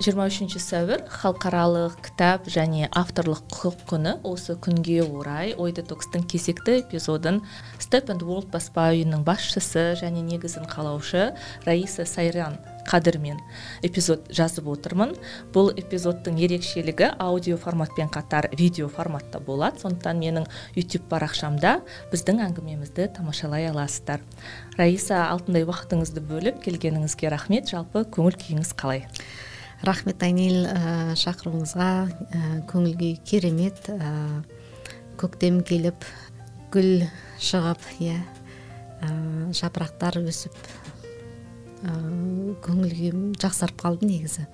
Жиырма үшінші сәуір халықаралық кітап және авторлық құқық күні. Осы күнге орай ой детокстың кезекті эпизодын степ энд ворлд баспа үйінің басшысы және негізін қалаушы раиса сайран қадірмен эпизод жазып отырмын. Бұл эпизодтың ерекшелігі аудио форматпен қатар видео форматта болады. Сондықтан менің YouTube парақшамда біздің әңгімемізді тамашалай аласыздар. Раиса алтындай уақытыңызды бөліп келгеніңізге рахмет. Жалпы көңіл күйіңіз қалай? Рахмет айнель ә, шақыруыңызға ә, көңіл күй керемет ә, көктем келіп гүл шығып иә ә, жапырақтар өсіп ә, көңіл күйім жақсарып қалды негізі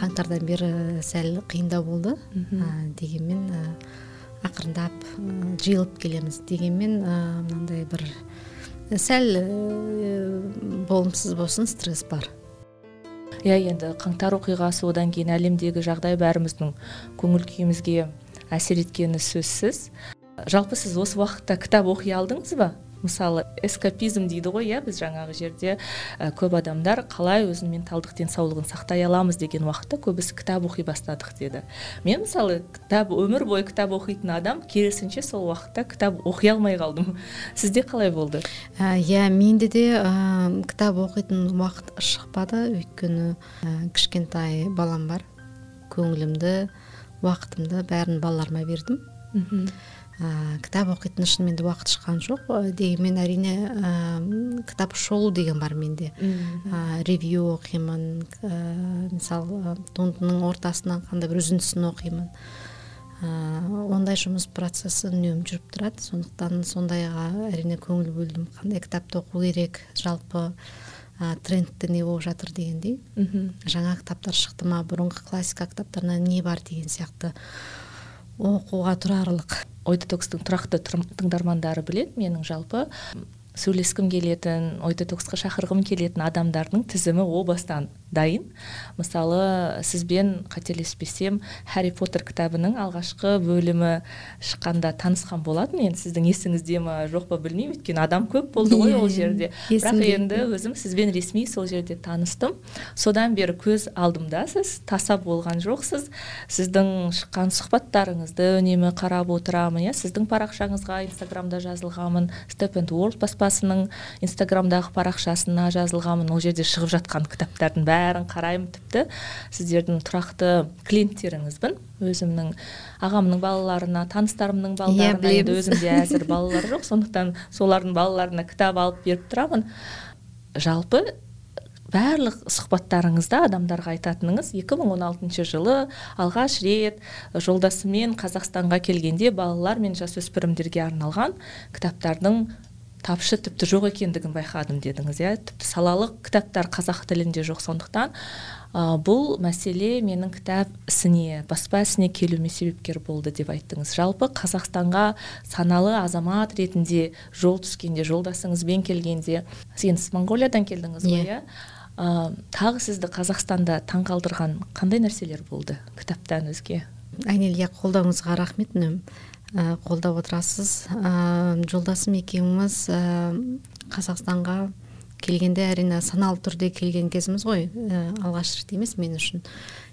қаңтардан бері сәл қиындау болды ә, дегенмен ә, ақырындап ә, жиылып келеміз дегенмен ә, мынандай бір сәл ә, болымсыз болсын стресс бар иә енді қаңтар оқиғасы одан кейін әлемдегі жағдай бәріміздің көңіл күйімізге әсер еткені сөзсіз. Жалпы сіз осы уақытта кітап оқи алдыңыз ба? Мысалы эскапизм дейді ғой иә біз жаңағы жерде ә, көп адамдар қалай өзінің менталдық денсаулығын сақтай аламыз деген уақытта көбісі кітап оқи бастадық деді. Мен мысалы кітап өмір бойы кітап оқитын адам керісінше сол уақытта кітап оқи алмай қалдым. Сізде қалай болды? Иә менде де ә, кітап оқитын уақыт шықпады. Өйткені ә, кішкентай балам бар. Көңілімді уақытымды бәрін балаларыма бердім. Мхм. Ә, кітап оқитын шынымен де уақыт шыққан жоқ. Дегенмен әрине ә, кітап шолу деген бар менде. Ә, ревью оқимын ә, мысалы туындының ортасынан қандай бір үзіндісін оқимын. Ә, ондай жұмыс процесі үнемі жүріп тұрады. Сондықтан сондайға әрине көңіл бөлдім. Қандай кітапты оқу керек жалпы ә, трендте не болып жатыр дегендей. Жаңа кітаптар шықты ма бұрынғы классика кітаптарынан не бар деген сияқты. Оқуға тұрарлық. Ой детокстың тұрақты тыңдармандары біледі менің жалпы. Сөйлескім келетін ой детоксқа шақырғым келетін адамдардың тізімі о бастан. Дайын. Мысалы сізбен қателеспесем хәрри поттер кітабының алғашқы бөлімі шыққанда танысқан болатын енді сіздің есіңізде ма жоқ па білмеймін. Өйткені адам көп болды ғой ол жерде. Бірақ енді өзім сізбен ресми сол жерде таныстым. Содан бері көз алдымда сіз таса болған жоқсыз. Сіздің шыққан сұхбаттарыңызды үнемі қарап отырамын иә. Сіздің парақшаңызға инстаграмда жазылғанмын. Степ энд ворлд баспасының инстаграмдағы парақшасына жазылғанмын. Ол жерде шығып жатқан кітаптардың бәрін қараймын тіпті сіздердің тұрақты клиенттеріңізбін. Өзімнің ағамның балаларына таныстарымның балаларына yeah, енді өзімде әзір балалар жоқ сондықтан солардың балаларына кітап алып беріп тұрамын. Жалпы барлық сұхбаттарыңызда адамдарға айтатыныңыз 2016 жылы алғаш рет жолдасыммен қазақстанға келгенде балалар мен жасөспірімдерге арналған кітаптардың тапшы тіпті жоқ екендігін байқадым дедіңіз иә? Тіпті салалық кітаптар қазақ тілінде жоқ. Сондықтан ә, бұл мәселе менің кітап ісіне баспа ісіне келуіме себепкер болды деп айттыңыз. Жалпы қазақстанға саналы азамат ретінде жол түскенде жолдасыңызбен келгенде сіз моңғолиядан келдіңіз ғой иә. ә, тағы сізді қазақстанда таңқалдырған қандай нәрселер болды кітаптан өзге? Айнель иә қолдауыңызға рахмет үнемі қолдап отырасыз. Ә, жолдасым екеуміз ә, қазақстанға келгенде әрине саналы түрде келген кезіміз ғой. Ә, алғаш рет емес мен үшін.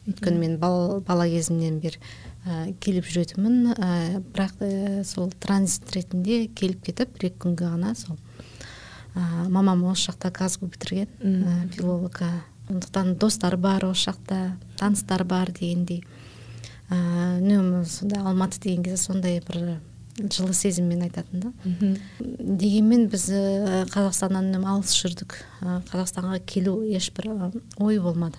Өйткені мен бала кезімнен бері ә, келіп жүретінмін. Ә, бірақ ә, сол транзит ретінде келіп кетіп бір екі күнге ғана сол ә, мамам осы жақта казгу бітірген. Ә, филолога сондықтан достары бар осы жақта таныстары бар дегендей. Үнемі сондай алматы деген кезде сондай бір жылы сезіммен айтатын да. Дегенмен біз қазақстаннан үнемі алыс жүрдік. Қазақстанға келу ешбір ой болмады.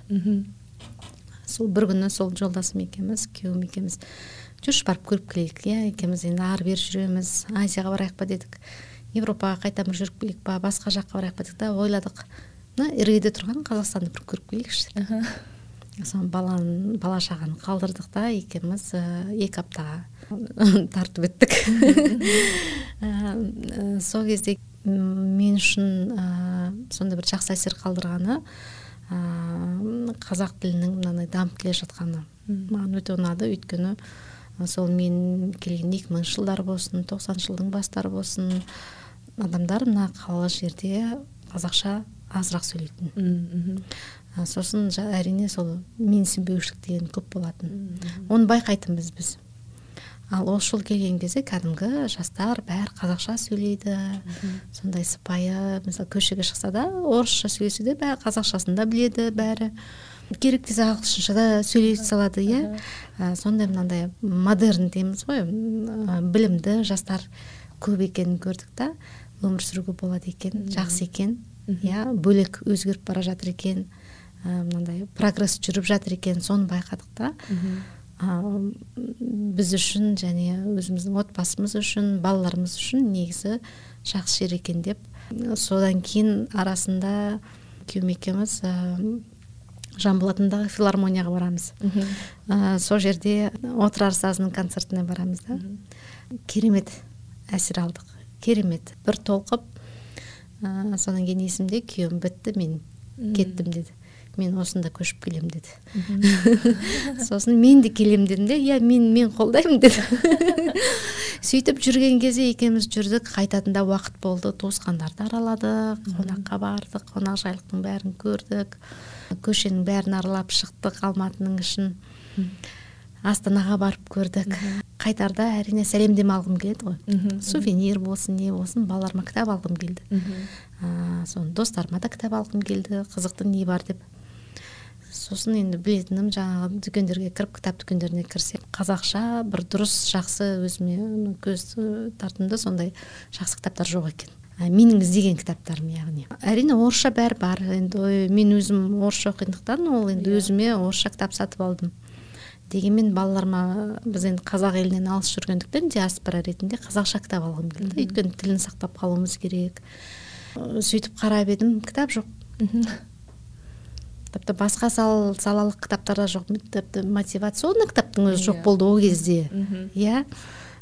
Сол бір күні сол жолдасым екеуміз күйеуім екеуміз жүрші барып көріп келейік. Иә екеуміз енді ары бері жүреміз азияға барайық па дедік. Европаға қайта бір жүріп келейік па басқа жаққа барайық па дедік та ойладық. Мына іргеде тұрған қазақстанды бір көріп келейікші. Соны баланы бала шағаны қалдырдық та екеуміз екі аптаға тартып өттік сол кезде мен үшін сондай бір жақсы әсер қалдырғаны қазақ тілінің мынандай дамып келе жатқаны. Маған өте ұнады. Өйткені сол мен келген екі мыңыншы жылдар болсын тоқсаныншы жылдың бастары болсын адамдар мына қалалы жерде қазақша азырақ сөйлейтін. Сосын әрине сол менсінбеушілік деген көп болатын. Оны байқайтынбыз біз. Ал осы жыл келген кезде кәдімгі жастар бәрі қазақша сөйлейді. Сондай сыпайы мысалы көшеге шықса да орысша сөйлесе де бәрі қазақшасын да біледі бәрі. Керек десе ағылшынша да сөйлей салады иә. Сондай мынандай модерн дейміз ғой. Білімді жастар көп екенін көрдік та. Өмір сүруге болады екен жақсы екен иә. Бөлек өзгеріп бара жатыр екен. Мынандай прогресс жүріп жатыр екен соны байқадық та. Біз үшін және өзіміздің отбасымыз үшін балаларымыз үшін негізі жақсы жер екен деп. Содан кейін арасында күйеуім екеуміз жамбыл атындағы филармонияға барамыз. Ә, сол жерде отырар сазының концертіне барамыз да. Керемет әсер алдық. Керемет. Бір толқып ә, содан кейін есімде күйеуім бітті мен кеттім деді. Мен осында көшіп келемін деді. Сосын мен де келемін дедім де иә мен мен қолдаймын деді. Сөйтіп жүрген кезде екеуміз жүрдік қайтатында уақыт болды туысқандарды араладық қонаққа бардық қонақжайлықтың бәрін көрдік көшенің бәрін аралап шықтық алматының ішін. Астанаға барып көрдік. Қайтарда әрине сәлемдеме алғым келеді ғой. Сувенир болсын не болсын балаларыма кітап алғым келді. Ә, соны достарыма да кітап алғым келді қызықты не бар деп. Сосын енді білетінім жаңағы дүкендерге кіріп кітап дүкендеріне кірсем қазақша бір дұрыс жақсы өзіме көз тартымды сондай жақсы кітаптар жоқ екен. Менің іздеген кітаптарым яғни. Әрине орысша бәрі бар. Енді мен өзім орысша оқитындықтан ол енді иә. өзіме орысша кітап сатып алдым. Дегенмен балаларыма біз енді қазақ елінен алыс жүргендіктен диаспора ретінде қазақша кітап алғым келді. Өйткені тілін сақтап қалуымыз керек. Сөйтіп қарап едім кітап жоқ. Тіпті басқа сал, салалық кітаптарда жоқ. Тіпті мотивационный кітаптың өзі жоқ иә. болды ол кезде. Иә.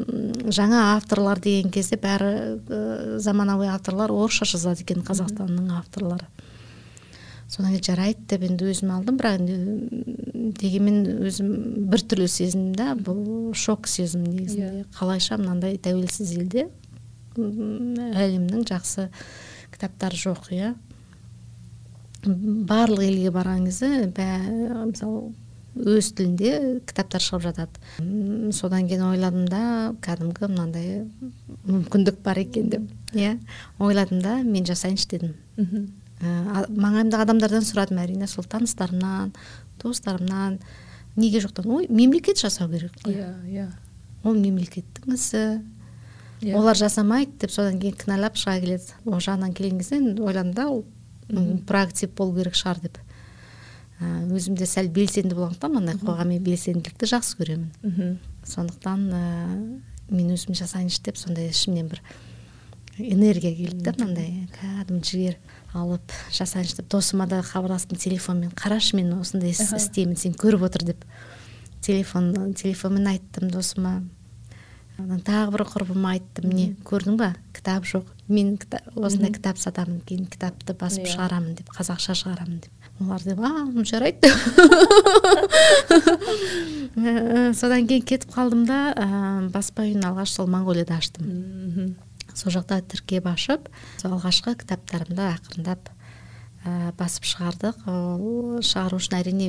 Жаңа авторлар деген кезде бәрі ә, заманауи авторлар орысша жазады екен қазақстанның авторлары. Содан кейін жарайды деп енді өзім алдым бірақ енді дегенмен өзім біртүрлі сезіндім да бұл шок сезім негізінде. Yeah. Иә. қалайша мынандай тәуелсіз елде әлемнің жақсы кітаптары жоқ иә. Барлық елге барған кезде мысалы өз тілінде кітаптар шығып жатады. Содан кейін ойладым да кәдімгі мынандай мүмкіндік бар екен деп иә. Ойладым да мен жасайыншы дедім. Ә, маңайымдағы адамдардан сұрадым әрине сол таныстарымнан достарымнан неге жоқтан ой мемлекет жасау керек қой. Иә иә. Ол мемлекеттің ісі. Иә. олар жасамайды деп содан кейін кінәлап шыға келеді. Ол жағынан келген кезде ойладым да ол проактив болу керек шығар деп. Өзім де сәл белсенді болғандықтан мындай қоғами белсенділікті жақсы көремін. Сондықтан ә, мен өзім жасайыншы деп сондай ішімнен бір энергия келді да мынандай кәдімгі жігер алып жасайыншы деп досыма да хабарластым телефонмен. Қарашы мен осындай іс істеймін сен көріп отыр деп. Телефон телефонмен айттым досыма. Тағы бір құрбыма айттым міне көрдің ба? Кітап жоқ. Мен осындай кітап сатамын кейін кітапты басып иә. шығарамын деп қазақша шығарамын деп олар деп а жарайды содан кейін кетіп қалдым да ә, баспа үйін алғаш сол моңғолияда аштым. Сол жақта тіркеп ашып сол алғашқы кітаптарымды ақырындап ә, басып шығардық. Ол шығару үшін әрине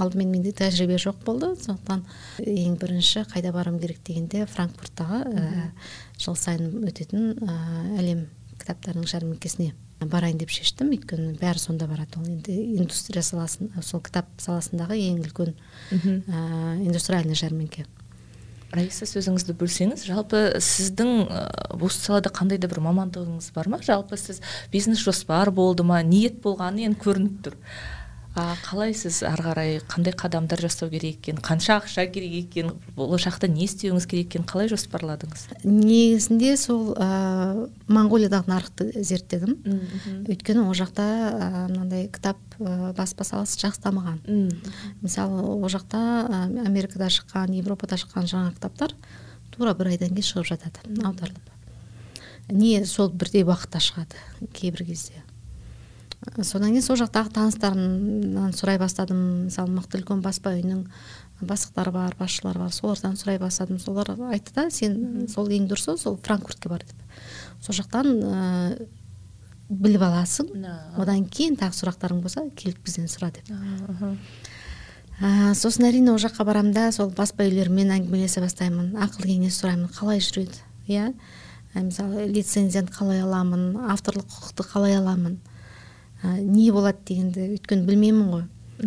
алдымен менде тәжірибе жоқ болды. Сондықтан ең бірінші қайда баруым керек дегенде франкфурттағы ә, жыл сайын өтетін ә, әлем кітаптарының жәрмеңкесіне барайын деп шештім. Өйткені бәрі сонда барады. Ол енді индустрия саласын сол кітап саласындағы ең үлкен ә, индустриальный жәрмеңке. Раиса сөзіңізді бөлсеңіз жалпы сіздің осы салада қандай да бір мамандығыңыз бар ма? жалпы сіз бизнес жоспар болды ма? ниет болғаны енді көрініп тұр. А қалай сіз ары қарай қандай қадамдар жасау керек екенін қанша ақша керек екенін болашақта не істеуіңіз керек екенін қалай жоспарладыңыз? Негізінде сол ә, моңғолиядағы нарықты зерттедім. Өйткені ол жақта ә, мынандай кітап ә, баспа саласы жақсы дамыған. Мысалы ол жақта ә, америкада шыққан европада шыққан жаңа кітаптар тура бір айдан кейін шығып жатады аударылып. Не сол бірдей уақытта шығады кейбір кезде. Содан кейін сол жақтағы таныстарымнан сұрай бастадым. Мысалы мықты үлкен баспа үйінің бастықтары бар басшылары бар. Солардан сұрай бастадым. Солар айтты да сен сол ең дұрысы сол франкфуртке бар деп. Сол жақтан ә, біліп аласың. Одан кейін тағы сұрақтарың болса келіп бізден сұра деп. Ә, сосын әрине ол жаққа барамын да сол баспа үйлерімен әңгімелесе бастаймын. Ақыл кеңес сұраймын. Қалай жүреді иә? Мысалы лицензияны қалай аламын авторлық құқықты қалай аламын? Не болады дегенді өйткені білмеймін ғой.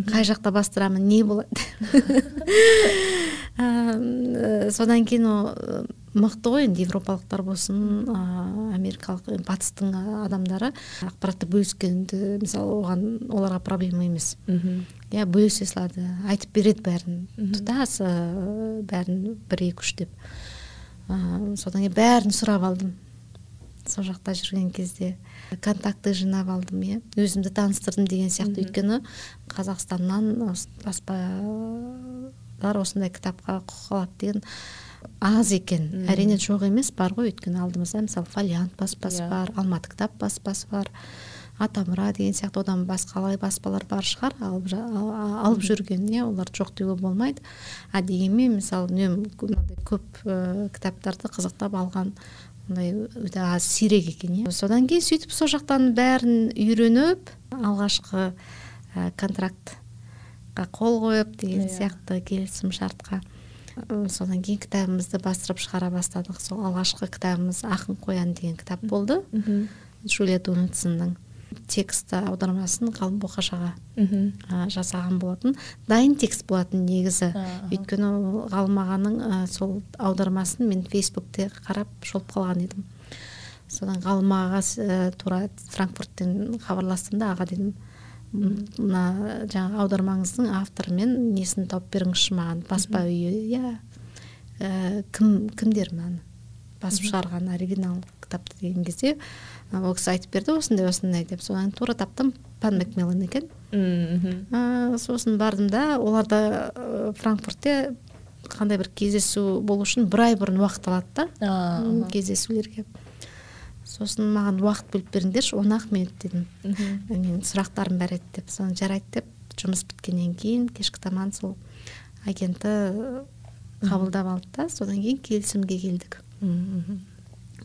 Қай жақта бастырамын не болады. Содан кейін ол мықты ғой енді европалықтар болсын америкалық батыстың адамдары. Ақпаратты бөліскенді мысалы оған оларға проблема емес. Иә бөлісе салады айтып береді бәрін. Тұтас бәрін бір екі үш деп содан кейін бәрін сұрап алдым. Сол жақта жүрген кезде. Контакты жинап алдым иә. Өзімді таныстырдым деген сияқты өйткені қазақстаннан баспалар осындай кітапқа құқық алады деген аз екен. Әрине жоқ емес бар ғой. Өйткені алдымызда мысалы фолиант баспасы бар алматы кітап баспасы бар атамұра деген сияқты одан басқалай баспалар бар шығар. Алып, алып жүрген иә олар жоқ деуге болмайды. А дегенмен мысалы үнемі көп ә, кітаптарды қызықтап алған мындай өте аз сирек екен иә. Содан кейін сөйтіп сол жақтан бәрін үйреніп алғашқы ә, контрактқа қол қойып деген иә. сияқты келісім шартқа содан кейін кітабымызды бастырып шығара бастадық. Сол алғашқы кітабымыз ақын қоян деген кітап болды. Джулия дональдсонның текст аудармасын ғалым боқаш аға жасаған болатын. Дайын текст болатын негізі. Өйткені ғалым ағаның сол аудармасын мен фейсбукте қарап шолып қалған едім. Содан ғалым ағаға тура франкфурттен хабарластым да аға дедім мына жаңағы аудармаңыздың авторы несін тауып беріңізші маған? Баспа үйі иә. Кім кімдер мынаны? Басып шығарған оригинал кітапты деген кезде ол кісі айтып берді осындай осындай деп. Содан тура таптым. Пан макмиллан екен. Сосын бардым да оларда франкфуртте қандай бір кездесу болу үшін бір ай бұрын уақыт алады да. Кездесулерге. Сосын маған уақыт бөліп беріңдерші он ақ минут дедім. Менің сұрақтарым бар еді деп соны жарайды деп жұмыс біткеннен кейін кешкі таман сол агенті қабылдап алды да. Содан кейін келісімге келдік.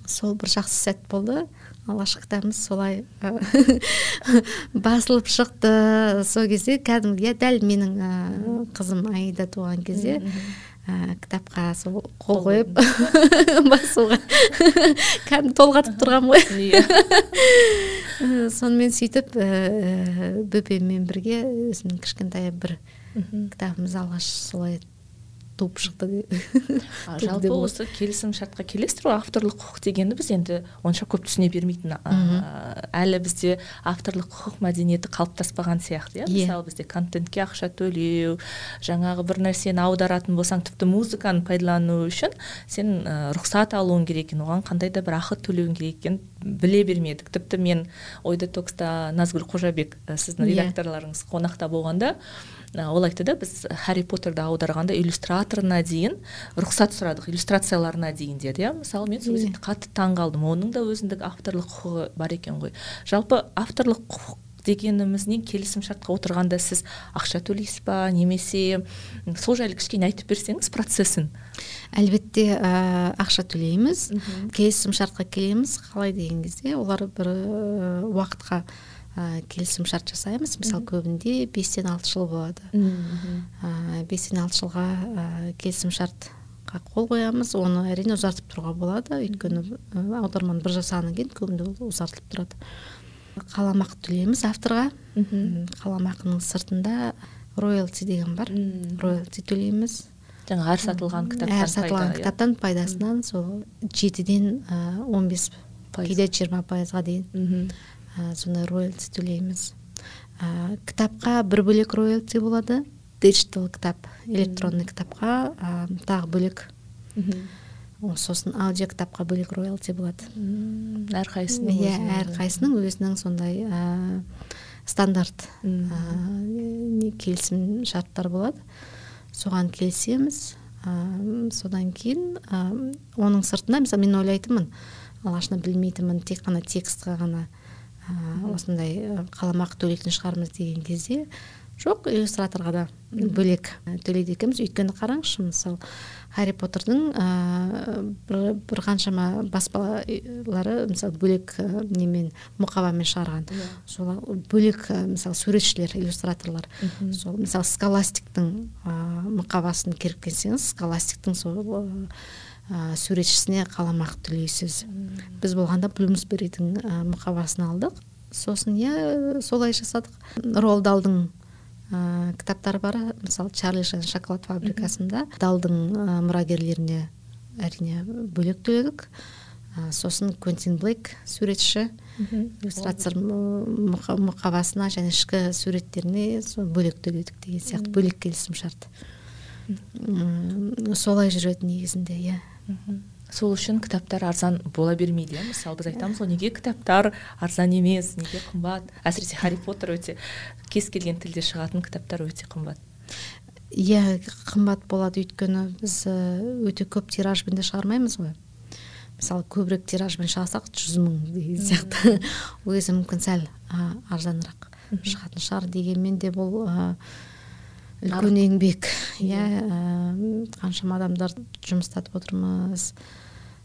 Сол бір жақсы сәт болды. Алғашқы кітабымыз солай басылып шықты. Сол кезде кәдімгі иә дәл менің қызым аида туған кезде ә, кітапқа сол қол қойып басуға. Кәдімгі толғатып тұрғанмын ғой. Иә. Сонымен сөйтіп ііі бөпеммен бірге өзімнің кішкентай бір кітабымыз алғаш солай туып шықты жалпы осы келісім шартқа келесіздер ғой авторлық құқық дегенді біз енді онша көп түсіне бермейтін әлі бізде авторлық құқық мәдениеті қалыптаспаған сияқты иә, иә. мысалы бізде контентке ақша төлеу жаңағы бір нәрсені аударатын болсаң тіпті музыканы пайдалану үшін сен рұқсат алуың керек екен оған қандай да бір ақы төлеуің керек екенін біле бермедік. Тіпті мен ой детокста назгүл қожабек сіздің иә. редакторларыңыз қонақта болғанда ол айтты да біз харри поттерді аударғанда иллюстраторына дейін рұқсат сұрадық иллюстрацияларына дейін деді иә. Мысалы мен сол кезде қатты таң қалдым оның да өзіндік авторлық құқығы бар екен ғой. Жалпы авторлық құқық дегеніміз келісім шартқа отырғанда сіз ақша төлейсіз ба? Немесе сол жайлы кішкене айтып берсеңіз процесін. Әлбетте ә, ақша төлейміз келісім шартқа келеміз. Қалай деген кезде олар бір ә, уақытқа ә, келісім шарт жасаймыз мысалы көбінде бестен алты жыл болады. Ә, бестен алты жылға ә, келісім шартқа қол қоямыз. Оны әрине ұзартып тұруға болады. Өйткені аударманы бір жасағаннан кейін көбінде ол ұзартылып тұрады. Қаламақы төлейміз авторға. Қаламақының сыртында роялти деген бар. Роялти төлейміз. Жаңа әр сатылған кітаптан әр сатылған иә. кітаптан пайдасынан сол жетіден он бес кейде жиырма пайызға дейін. Сондай роялти төлейміз ә, кітапқа бір бөлек роялти болады. Диджитал кітап электронный кітапқа ә, тағы бөлек. Сосын аудио кітапқа бөлек роялти болады. Әрқайсының иә әрқайсысының өзінің сондай ә, стандарт ә, келісім шарттар болады. Соған келісеміз. Ә, содан кейін ә, оның сыртында мысалы мен ойлайтынмын алғашында білмейтінмін тек қана текстқа ғана. Осындай қаламақы төлейтін шығармыз деген кезде жоқ иллюстраторға да бөлек төлейді екенбіз. Өйткені қараңызшы мысалы харри поттердің ә, бір, бір қаншама баспалары мысалы бөлек ә, немен мұқабамен шығарған. Yeah. Иә. сол бөлек ә, мысалы суретшілер иллюстраторлар. Сол мысалы скаластиктің ә, мұқабасын керіп келсеңіз скаластиктің сол ә, суретшісіне қаламақы төлейсіз біз болғанда блумсберидің ә, мұқабасын алдық. Сосын иә солай жасадық. Ролдалдың ә, кітаптары бар мысалы чарли және шоколад фабрикасында далдың ә, мұрагерлеріне әрине бөлек төледік. Ә, сосын квентин блейк суретші иллюстрация мұқабасына және ішкі суреттеріне бөлек төледік деген сияқты бөлек келісім шарт солай жүреді негізінде иә. Сол үшін кітаптар арзан бола бермейді иә? Мысалы біз айтамыз ғой неге кітаптар арзан емес неге қымбат? Әсіресе харри поттер өте кез келген тілде шығатын кітаптар өте қымбат. Иә қымбат болады. Өйткені біз өте көп тиражбен де шығармаймыз ғой. Мысалы көбірек тиражбен шығарсақ жүз мың деген сияқты. Ол кезде мүмкін сәл арзанырақ шығатын шығар дегенмен де бұл үлкен еңбек. Иә қаншама адамдар жұмыстатып отырмыз.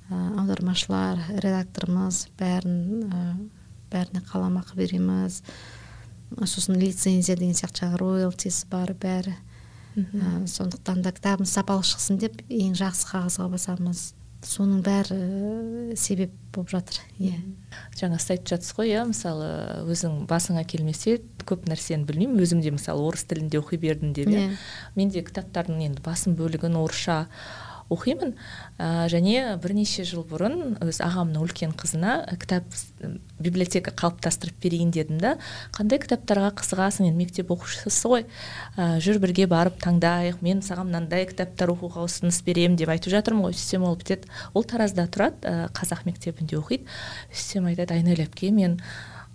Аудармашылар редакторымыз бәрін бәріне қаламақы береміз. Сосын лицензия деген сияқты жаңағы роялтис бар бәрі. Сондықтан да кітабымыз сапалы шықсын деп ең жақсы қағазға басамыз. Соның бәрі себеп болып жатыр. Иә. Жаңа сіз айтып жатсыз ғой иә мысалы өзің басыңа келмесе көп нәрсені білмеймін. Өзім де мысалы орыс тілінде оқи бердім деп иә. Мен де кітаптардың енді басым бөлігін орысша оқимын. Ә, және бірнеше жыл бұрын өз ағамның үлкен қызына кітап библиотека қалыптастырып берейін дедім да қандай кітаптарға қызығасың? Енді мектеп оқушысы ғой. Ә, жүр бірге барып таңдайық. Мен саған мынандай кітаптар оқуға ұсыныс беремін деп айтып жатырмын ғой. Сөйтсем ол бітеді. Ол таразда тұрады ә, қазақ мектебінде оқиды. Сөйтсем айтады айнель әпке мен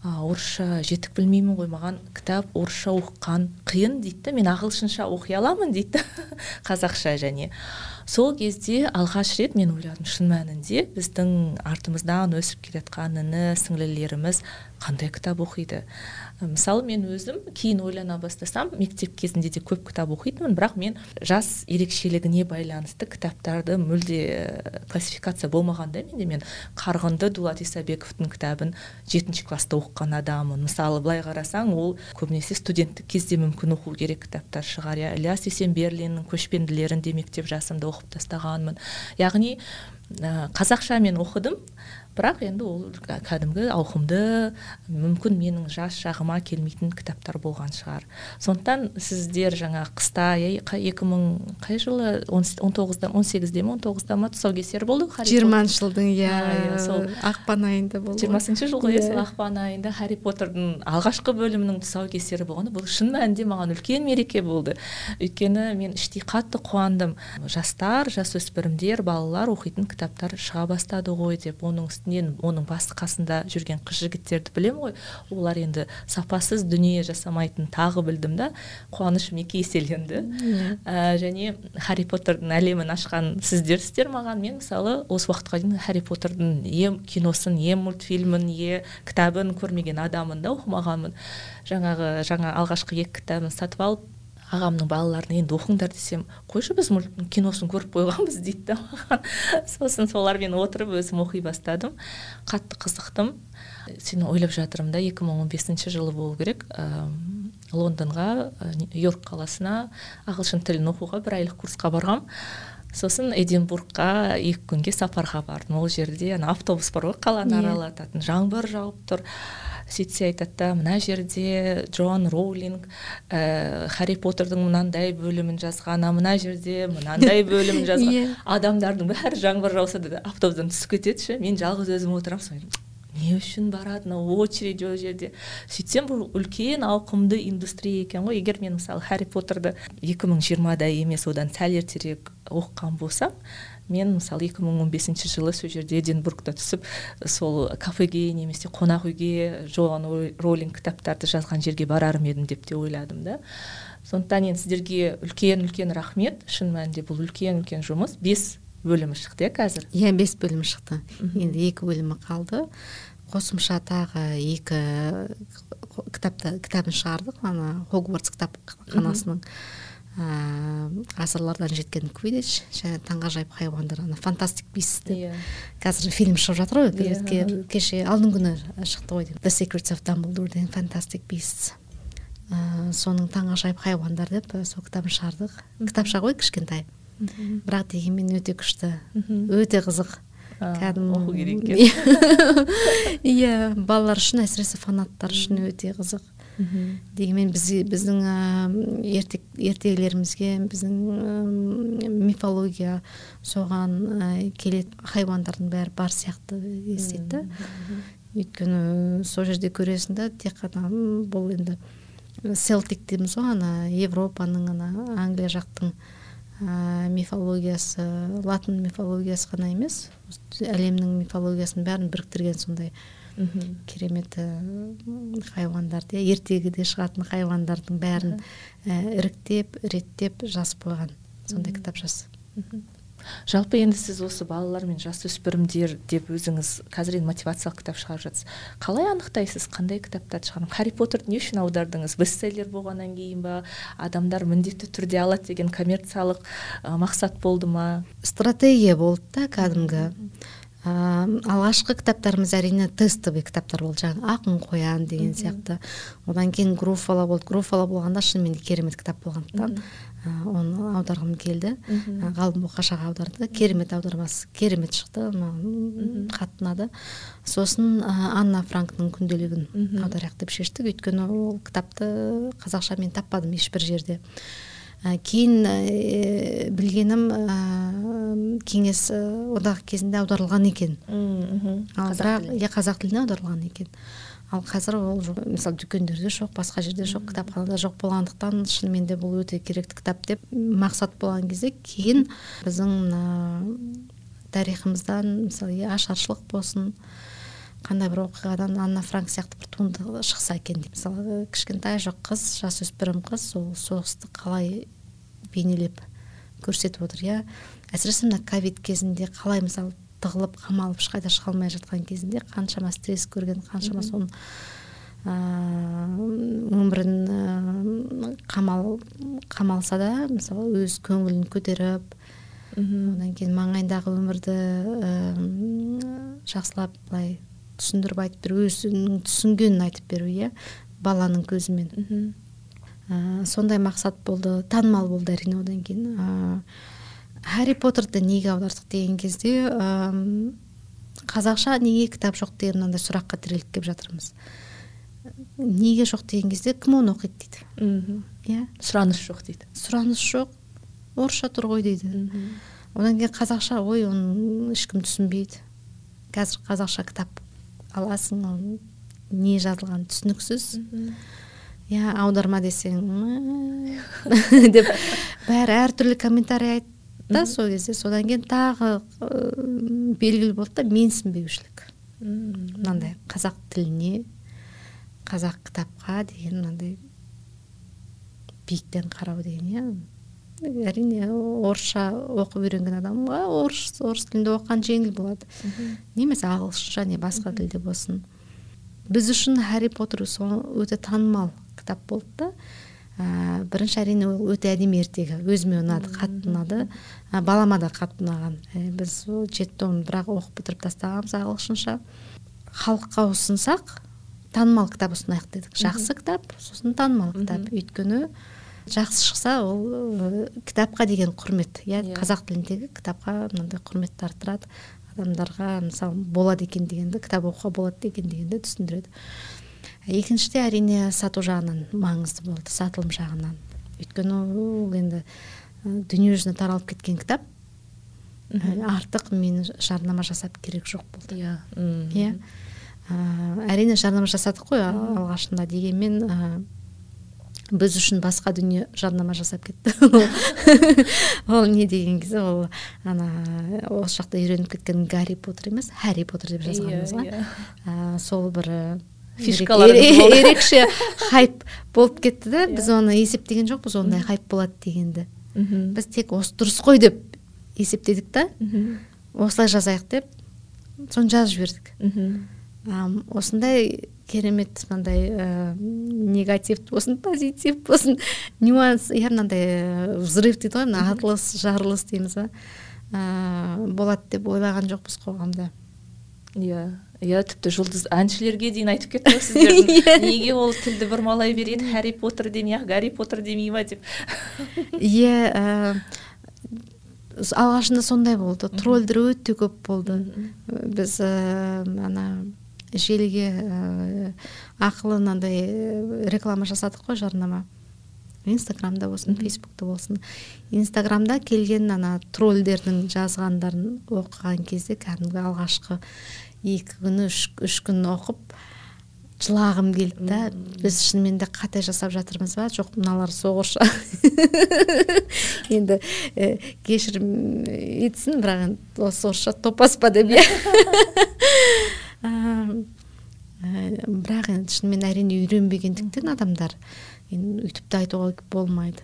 орысша жетік білмеймін ғой маған. Кітап орысша оқыған қиын дейді. Мен ағылшынша оқи аламын дейді. Қазақша және. Сол кезде алғаш рет мен ойладым шын мәнінде біздің артымыздан өсіп келе жатқан іні сіңлілеріміз қандай кітап оқиды? Мысалы мен өзім кейін ойлана бастасам мектеп кезінде де көп кітап оқитынмын бірақ мен жас ерекшелігіне байланысты кітаптарды мүлде классификация болмаған да менде. Мен қарғынды дулат исабековтың кітабын жетінші класста оқыған адаммын. Мысалы былай қарасаң ол көбінесе студенттік кезде мүмкін оқу керек кітаптар шығар. Иә ілияс есенберлиннің көшпенділерін де мектеп жасымда оқып тастағанмын яғни қазақша мен оқыдым. Бірақ енді ол кәдімгі ауқымды мүмкін менің жас жағыма келмейтін кітаптар болған шығар. Сондықтан сіздер жаңа қыста екі мың қай жылы? Он тоғызда он сегізде ме он тоғызда ма? тұсаукесер болды жиырманшы жылдың иә, иә сол ақпан айында болды жиырмасыншы жыл ғой иә сол ақпан айында харри поттердің алғашқы бөлімінің тұсаукесері болғанда бұл шын мәнінде маған үлкен мереке болды. Өйткені мен іштей қатты қуандым. Жастар жасөспірімдер балалар оқитын кітаптар шыға бастады ғой деп оның үстінен оның басы қасында жүрген қыз жігіттерді білемін ғой. Олар енді сапасыз дүние жасамайтынын тағы білдім да. Қуанышым екі еселенді. Ә, және харри поттердің әлемін ашқан сіздерсіздер маған. Мен мысалы осы уақытқа дейін харри поттердің е киносын е мультфильмін е кітабын көрмеген адаммын да оқымағанмын. Жаңағы жаңа алғашқы екі кітабын сатып алып ағамның балаларына енді оқыңдар десем қойшы біз киносын көріп қойғанбыз дейді да маған. Сосын солармен отырып өзім оқи бастадым. Қатты қызықтым. Сені ойлап жатырмын да 2015 жылы болу керек. Ә, лондонға нью йорк қаласына ағылшын тілін оқуға бір айлық курсқа барғам. Сосын эдинбургқа екі күнге сапарға бардым. Ол жерде ана автобус бар ғой қаланы аралататын. Жаңбыр жауып тұр. Сөйтсе айтады да мына жерде джон роулинг ә, харри поттердің мынандай бөлімін жазған а мына жерде мынандай бөлімін жазған yeah. Иә. адамдардың бәрі жаңбыр жауса да автобустан түсіп кетеді ше мен жалғыз өзім отырамын не үшін барады мынау очередь ол жерде сөйтсем бұл үлкен ауқымды индустрия екен ғой егер мен мысалы хәрри поттерді екі мың жиырмада емес одан сәл ертерек оқыған болсам мен мысалы 2015 жылы сол жерде эдинбургта түсіп сол кафеге немесе қонақ үйге джоан роллинг кітаптарды жазған жерге барар едім деп те ойладым да. Сондықтан енді сіздерге үлкен үлкен рахмет. Шын мәнінде бұл үлкен үлкен жұмыс. Бес бөлімі шықты иә қазір? Иә бес бөлім шықты. Енді екі бөлімі қалды. Қосымша тағы екі кітапты кітабын шығардық. Ана хогвартс кітапханасының ғасырлардан жеткен квидич және таңғажайып хайуандар ана фантастик бис деп иә. қазір фильм шығып жатыр ғой иә. кеше алдыңғы күні шықты ғой the secrets of dumbledore деген фантастик beasts ә, соның таңғажайып хайуандар деп сол кітабын шығардық. Кітапша ғой кішкентай. Бірақ дегенмен өте күшті. Өте қызық. Кәдімгі оқу керек екен. Иә балалар үшін әсіресе фанаттар үшін өте қызық. Дегенмен біз біздің ерте, ертегілерімізге біздің мифология соған келетін хайуандардың бәрі бар сияқты естеді өйткені сол жерде көресің да тек қана бұл енді селтик дейміз ғой ана европаның ана англия жақтың ә, мифологиясы латын мифологиясы ғана емес әлемнің мифологиясын бәрін біріктірген сондай керемет хайуандарды иә ертегіде шығатын хайуандардың бәрін ә, іріктеп реттеп жазып қойған сондай кітапшасы жалпы енді сіз осы балалар мен жасөспірімдер деп өзіңіз қазір енді мотивациялық кітап шығарып жатсыз. Қалай анықтайсыз қандай кітаптарды шығарам хәрри поттерді не үшін аудардыңыз? Бестселлер болғаннан кейін ба? Адамдар міндетті түрде алады деген коммерциялық ә, мақсат болды ма? Стратегия болды да кәдімгі. Ә, алғашқы кітаптарымыз әрине тестовый кітаптар болды жаңағы ақын қоян деген сияқты одан кейін груфала болды груфала болғанда шынымен де керемет кітап болғандықтан оны аударғым келді. Ғалым боқашаға аударды. Керемет аудармасы керемет шықты маған қатты ұнады сосын анна франктың күнделігін аударайық деп шештік. Өйткені ол кітапты қазақша мен таппадым ешбір жерде. Кейін ә, білгенім ә, кеңес одағы кезінде аударылған екен. Ал бірақ иә қазақ тіліне аударылған екен. Ал қазір ол жоқ. Мысалы дүкендерде жоқ басқа жерде жоқ кітапханада жоқ болғандықтан шынымен де бұл өте керекті кітап деп мақсат болған кезде кейін біздің мына тарихымыздан мысалы иә ашаршылық болсын қандай бір оқиғадан анна франк сияқты бір туынды шықса екен деп. Мысалы кішкентай жоқ қыз жасөспірім қыз сол соғысты қалай бейнелеп көрсетіп отыр иә. Әсіресе мына ковид кезінде қалай мысалы тығылып қамалып ешқайда шыға алмай жатқан кезінде қаншама стресс көрген қаншама соны өмірін қамал қамалса да мысалы өз көңілін көтеріп одан кейін маңайындағы өмірді жақсылап былай түсіндіріп айтып беру өзінің түсінгенін айтып беру иә баланың көзімен. Сондай мақсат болды танымал болды әрине одан кейін. Хәрри поттерді неге аудардық? деген кезде қазақша неге кітап жоқ? деген мынандай сұраққа тіреліп келіп жатырмыз. Неге жоқ? деген кезде кім оны оқиды? дейді. Иә. Сұраныс жоқ дейді. Сұраныс жоқ орысша тұр ғой дейді. Одан кейін қазақша ой оны ешкім түсінбейді. Қазір қазақша кітап аласың не жазылғаны түсініксіз. Иә аударма десең деп бәрі әртүрлі комментарий айтты да сол кезде. Содан кейін тағы белгілі болды да менсінбеушілік. Мынандай қазақ тіліне қазақ кітапқа деген мынандай биіктен қарау деген иә. Әрине орысша оқып үйренген адамға орыс орыс тілінде оқыған жеңіл болады. Немесе ағылшынша не басқа тілде болсын. Біз үшін хәрри поттер сол өте танымал кітап болды да. Ә, бірінші әрине ол өте әдемі ертегі өзіме ұнады қатты ұнады. Ә, балама да қатты ұнаған. Ә, біз жеті томын бірақ оқып бітіріп тастағанбыз ағылшынша. Халыққа ұсынсақ танымал кітап ұсынайық дедік. Жақсы кітап сосын танымал кітап. Өйткені жақсы шықса ол кітапқа деген құрмет иә yeah. Иә. қазақ тіліндегі кітапқа мынандай құрметті арттырады адамдарға мысалы болады екен дегенді кітап оқуға болады деген дегенді түсіндіреді. Екіншіде әрине сату жағынан маңызды болды сатылым жағынан. Өйткені ол енді дүниежүзіне таралып кеткен кітап. Артық мен жарнама жасап керек жоқ болды. Иә иә. Әрине жарнама жасадық қой алғашында дегенмен біз үшін басқа дүние жарнама жасап кетті. Ол не деген кезде ол ана осы жақта үйреніп кеткен гарри поттер емес харри поттер деп жазғанбыз ғой. иә, иә. сол бір фишкалар ерекше хайп болып кетті да. Біз оны есептеген жоқпыз ондай хайп болады дегенді. Біз тек осы дұрыс қой деп есептедік та. Осылай жазайық деп соны жазып жібердік. Осындай керемет мынандай ә, негатив болсын позитив болсын нюанс иә мынандай взрыв дейді ғой мына атылыс жарылыс дейміз ба? Ә, болады деп ойлаған жоқпыз қоғамда. Иә иә тіпті жұлдыз әншілерге дейін айтып кетті ғой сіздердің. Иә. неге ол тілді бұрмалай береді? Хәрри поттер демей ақ гарри поттер демей ма деп. Иә алғашында сондай болды. Тролльдер өте көп болды. Біз ана желіге ә, ақылы мынандай реклама жасадық қой жарнама. Инстаграмда болсын фейсбукта болсын. Инстаграмда келген ана тролльдердің жазғандарын оқыған кезде кәдімгі алғашқы екі күн үш, үш күн оқып жылағым келді да біз шынымен де қате жасап жатырмыз ба? Жоқ мыналар соғырша енді ә, кешірім етсін бірақ енді осы орысша топас па деп иә. бірақ енді шынымен әрине үйренбегендіктен адамдар. Енді өйтіп те айтуға болмайды.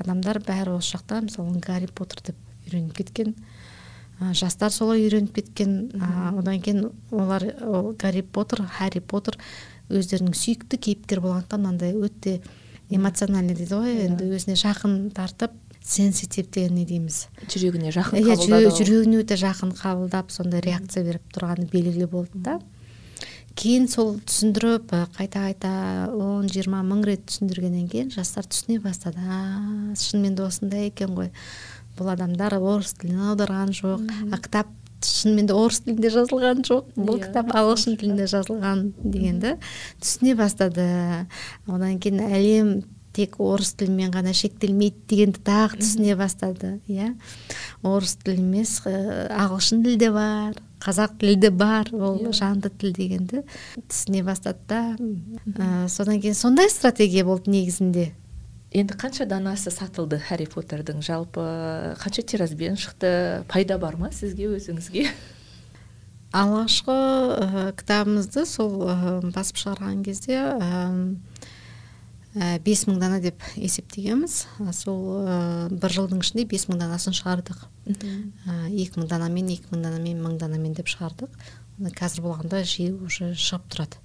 Адамдар бәрі осы жақта мысалы гарри поттер деп үйреніп кеткен ә, жастар солай үйреніп кеткен ә, одан кейін олар ол гарри поттер харри поттер өздерінің сүйікті кейіпкер болғандықтан мынандай өте эмоциональный дейді ғой енді өзіне жақын тартып сенситив деген не дейміз жүрегіне жақын иә жүрегіне өте жақын қабылдап сондай реакция беріп тұрғаны белгілі болды да кейін сол түсіндіріп қайта қайта он жиырма мың рет түсіндіргеннен кейін жастар түсіне бастады. А шынымен де осындай екен ғой. Бұл адамдар орыс тіліне аударған жоқ а кітап шынымен де орыс тілінде жазылған жоқ бұл иә, кітап ағылшын тілінде жазылған дегенді түсіне бастады. Одан кейін әлем тек орыс тілімен ғана шектелмейді дегенді тағы түсіне бастады иә. Орыс тілі емес ағылшын тілі де бар қазақ тілі де бар ол. Иә. жанды тіл дегенді түсіне бастады да. Ә, содан кейін сондай стратегия болды негізінде? Енді қанша данасы сатылды хәрри поттердің? Жалпы қанша тиражбен шықты? Пайда бар ма сізге өзіңізге? Алғашқы ә, кітабымызды сол ә, басып шығарған кезде ә, бес мың дана деп есептегенбіз. Сол ә, бір жылдың ішінде бес мың данасын шығардық. Ә, екі мың данамен екі мың данамен мың данамен деп шығардық. Қазір болғанда жиі уже шығып тұрады.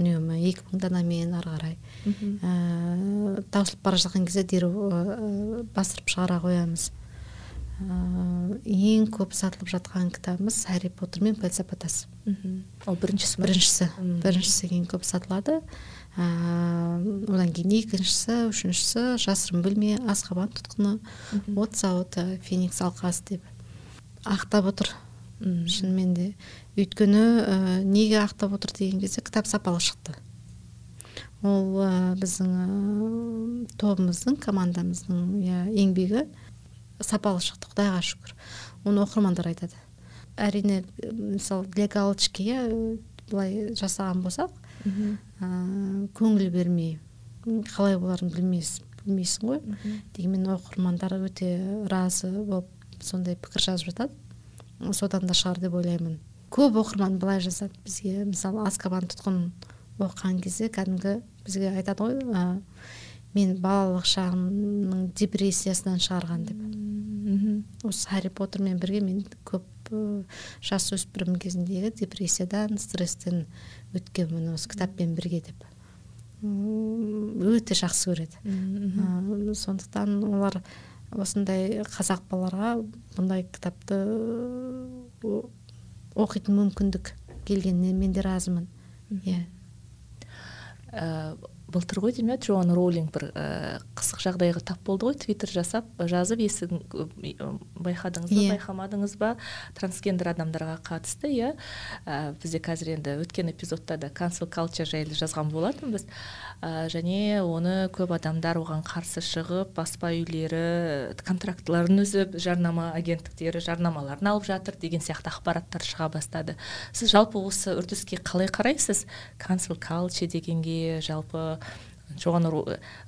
Үнемі екі мың данамен ары қарай. Ә, таусылып бара жатқан кезде дереу ә, бастырып шығара қоямыз. Ә, ең көп сатылып жатқан кітабымыз хәрри поттер мен пәлсапа ол біріншісі біріншісі. Біріншісі ең көп сатылады. Одан кейін екіншісі үшіншісі жасырын бөлме асқабан тұтқыны. От зауыты феникс алқасы деп ақтап отыр. Шынымен де. Өйткені ә, неге ақтап отыр деген кезде кітап сапалы шықты. Ол ә, біздің ә, тобымыздың командамыздың иә еңбегі сапалы шықты құдайға шүкір. Оны оқырмандар айтады. Әрине мысалы для галочки иә былай жасаған болсақ көңіл бермей қалай боларын білмес, білмейсің ғой. Дегенмен оқырмандар өте разы болып сондай пікір жазып жатады. Содан да шығар деп ойлаймын. Көп оқырман былай жазады бізге. Мысалы аскабан тұтқынын оқыған кезде кәдімгі бізге айтады ғой ә, мен балалық шағымның депрессиясынан шығарған деп. Осы хәрри поттермен бірге мен көп жасөспірім кезіндегі депрессиядан стресстен өткенмін осы кітаппен бірге деп. Өте жақсы көреді. Сондықтан олар осындай қазақ балаларға бұндай кітапты оқитын мүмкіндік келгеніне мен де разымын. Иә. Ә, былтыр ғой деймін иә джоан роулинг бір ә, қысық жағдайға тап болды ғой твиттер жасап жазып есігін байқадыңыз ба yeah. Иә. байқамадыңыз ба трансгендер адамдарға қатысты иә ә, бізде қазір енді өткен эпизодта да cancel culture жайлы жазған болатынбыз ә, және оны көп адамдар оған қарсы шығып баспа үйлері контрактыларын үзіп жарнама агенттіктері жарнамаларын алып жатыр деген сияқты ақпараттар шыға бастады. Сіз жалпы осы үрдіске қалай қарайсыз? Cancel culture дегенге жалпы жоған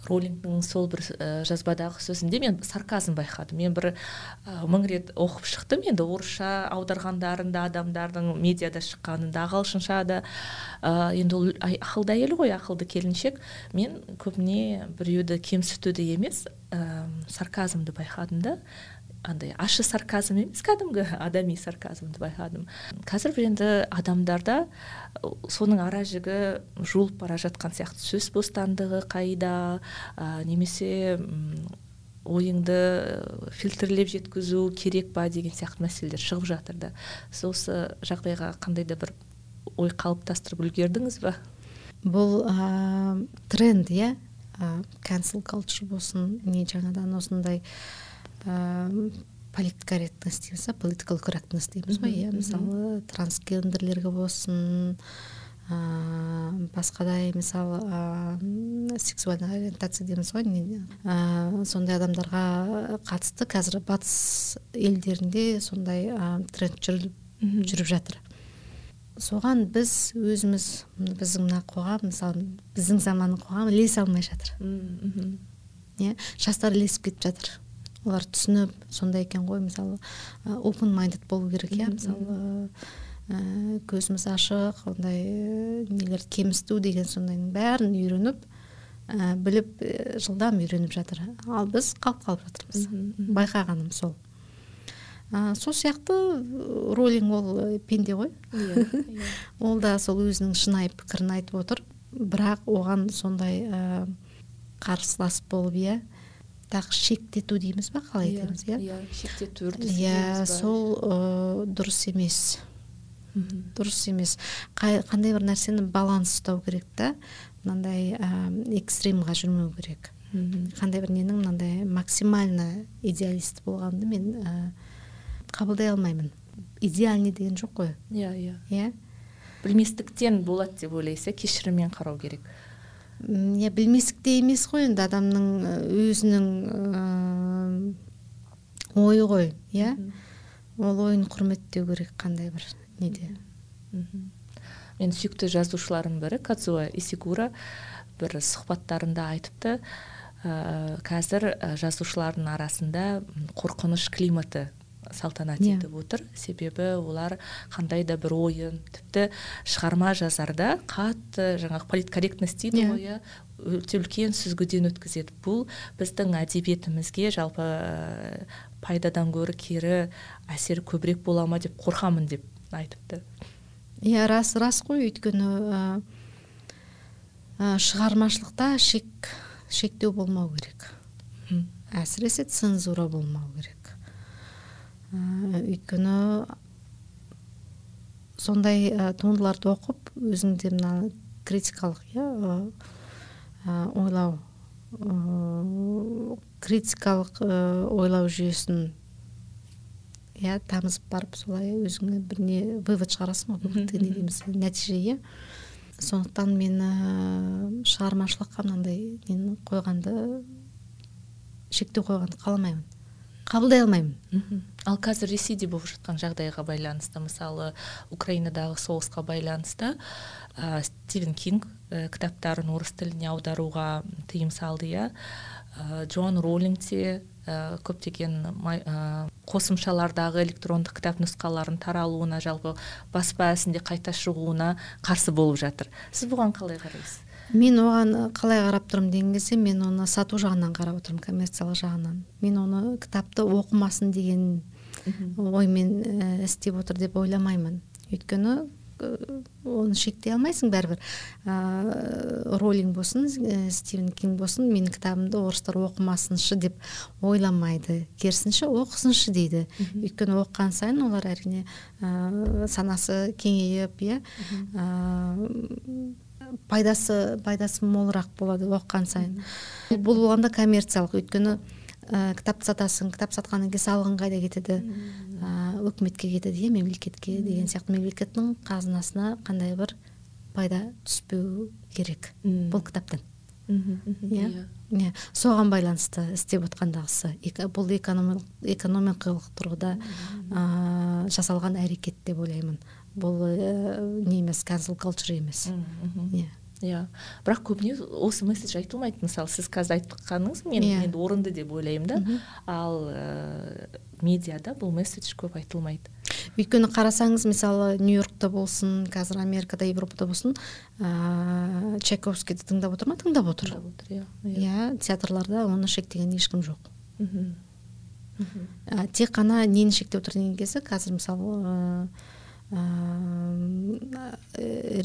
роллингтің сол бір ә, жазбадағы сөзінде мен сарказм байқадым. Мен бір ә, мың рет оқып шықтым енді орысша аударғандарын да адамдардың медиада шыққанын да ағылшынша да. Ә, енді ол ақылды әйел ғой ақылды келіншек. Мен көбіне біреуді кемсітуді емес ә, сарказмды байқадым да. Андай ащы сарказм емес кәдімгі адами сарказмды байқадым қазір енді адамдарда соның ара жігі жуылып бара жатқан сияқты сөз бостандығы қайда ә, немесе ойыңды фильтрлеп жеткізу керек па деген сияқты мәселелер шығып жатыр да. Сіз осы жағдайға қандай да бір ой қалыптастырып үлгердіңіз ба? Бұл ә, тренд иә? Cancel culture болсын не жаңадан осындай политкорректность дейміз ба политикал корректность дейміз ғой. Иә мысалы трансгендерлерге болсын ыыы басқа да мысалы ыыы сексуальный ориентация дейміз ғой. Ыыы сондай адамдарға қатысты қазір батыс елдерінде сондай ә, тренд жүріп, жүріп жатыр. Соған біз өзіміз біздің мына қоғам мысалы біздің заманның қоғамы ілесе алмай жатыр. Иә жастар ілесіп кетіп жатыр. Олар түсініп сондай екен ғой мысалы open minded болу керек иә мысалы ә, көзіміз ашық ондай нелерді кемсіту деген сондайдың бәрін үйреніп ә, біліп жылдам үйреніп жатыр. Ал біз қалып қалып жатырмыз. Байқағаным сол. Ә, сол сияқты роллинг ол пенде ғой. Иә, иә. ол да сол өзінің шынайы пікірін айтып отыр. Бірақ оған сондай ә, қарсылас болып иә тағы шектету дейміз ба қалай иә, айтамыз иә? иә шектету иә сол ә, дұрыс емес. Дұрыс емес. Қандай бір нәрсені баланс ұстау керек та? Мынандай ә, экстримға жүрмеу керек. Қандай бір ненің мынандай максимально идеалист болғанды мен ә, қабылдай алмаймын. Идеальный деген жоқ қой. Иә иә. Иә? Білместіктен болады деп ойлайсыз иә? Кешіріммен қарау керек. Иә білместік емес қой енді адамның өзінің ойы ғой иә? Ол ойын құрметтеу керек қандай бір неде. Менің сүйікті жазушыларымның бірі кадзуа исигура бір сұхбаттарында айтыпты. Ә, қазір жазушылардың арасында қорқыныш климаты салтанат yeah. Иә. етіп отыр себебі олар қандай да бір ойын тіпті шығарма жазарда қатты жаңағы политкорректность дейді иә. ғой иә өте үлкен сүзгіден өткізеді бұл біздің әдебиетімізге жалпы пайдадан гөрі кері әсер көбірек бола ма деп қорқамын деп айтыпты иә рас рас қой өйткені ә, ә, шығармашылықта шек шектеу болмау керек әсіресе цензура болмау керек өйткені сондай ә, туындыларды оқып өзіңде мына критикалық иә ойлау критикалық ойлау жүйесін иә тамызып барып солай өзіңе бір не вывод шығарасың ғой не дейміз нәтиже иә. Сондықтан мен ә, шығармашылыққа мынандай нені қойғанды шектеу қойғанды қаламаймын. Қабылдай алмаймын. Ал қазір ресейде болып жатқан жағдайға байланысты мысалы украинадағы соғысқа байланысты ә, стивен кинг ә, кітаптарын орыс тіліне аударуға тыйым салды иә. Ә, джон роллинг те ә, көптеген ә, қосымшалардағы электрондық кітап нұсқаларын таралуына жалпы баспа ісінде қайта шығуына қарсы болып жатыр. Сіз бұған қалай қарайсыз? Мен оған қалай қарап тұрмын деген кезде мен оны сату жағынан қарап отырмын коммерциялық жағынан. Мен оны кітапты оқымасын деген оймен ә, істеп отыр деп ойламаймын. Өйткені оны шектей алмайсың бәрібір. Ә, роллинг болсын ә, стивен кинг болсын менің кітабымды орыстар оқымасыншы деп ойламайды. Керісінше оқысыншы дейді. Өйткені оқыған сайын олар әрине ә, санасы кеңейіп иә. Пайдасы пайдасы молырақ болады оқыған сайын. Бұл болғанда коммерциялық. Өйткені ә, кітапты сатасың кітап сатқаннан кейін салығың қайда кетеді? Ә, өкіметке кетеді иә мемлекетке деген сияқты. Мемлекеттің қазынасына қандай бір пайда түспеу керек бұл кітаптан. Иә иә. соған байланысты істеп отқандағысы бұл экономикалық тұрғыда ә, жасалған әрекет деп ойлаймын. Бұл ә, не емес cancel culture емес. Иә. Иә. Бірақ көбіне осы месседж айтылмайды мысалы сіз қазір айтқаныңыз мен yeah. Иә. енді орынды деп ойлаймын да. Ал ә, медиада бұл месседж көп айтылмайды. Өйткені қарасаңыз мысалы нью йоркта болсын қазір америкада европада болсын ыыы чайковскийді тыңдап отыр ма? Тыңдап отыр. Иә. Иә. Театрларда оны шектеген ешкім жоқ. Мхм тек қана нені шектеп отыр деген кезде қазір мысалы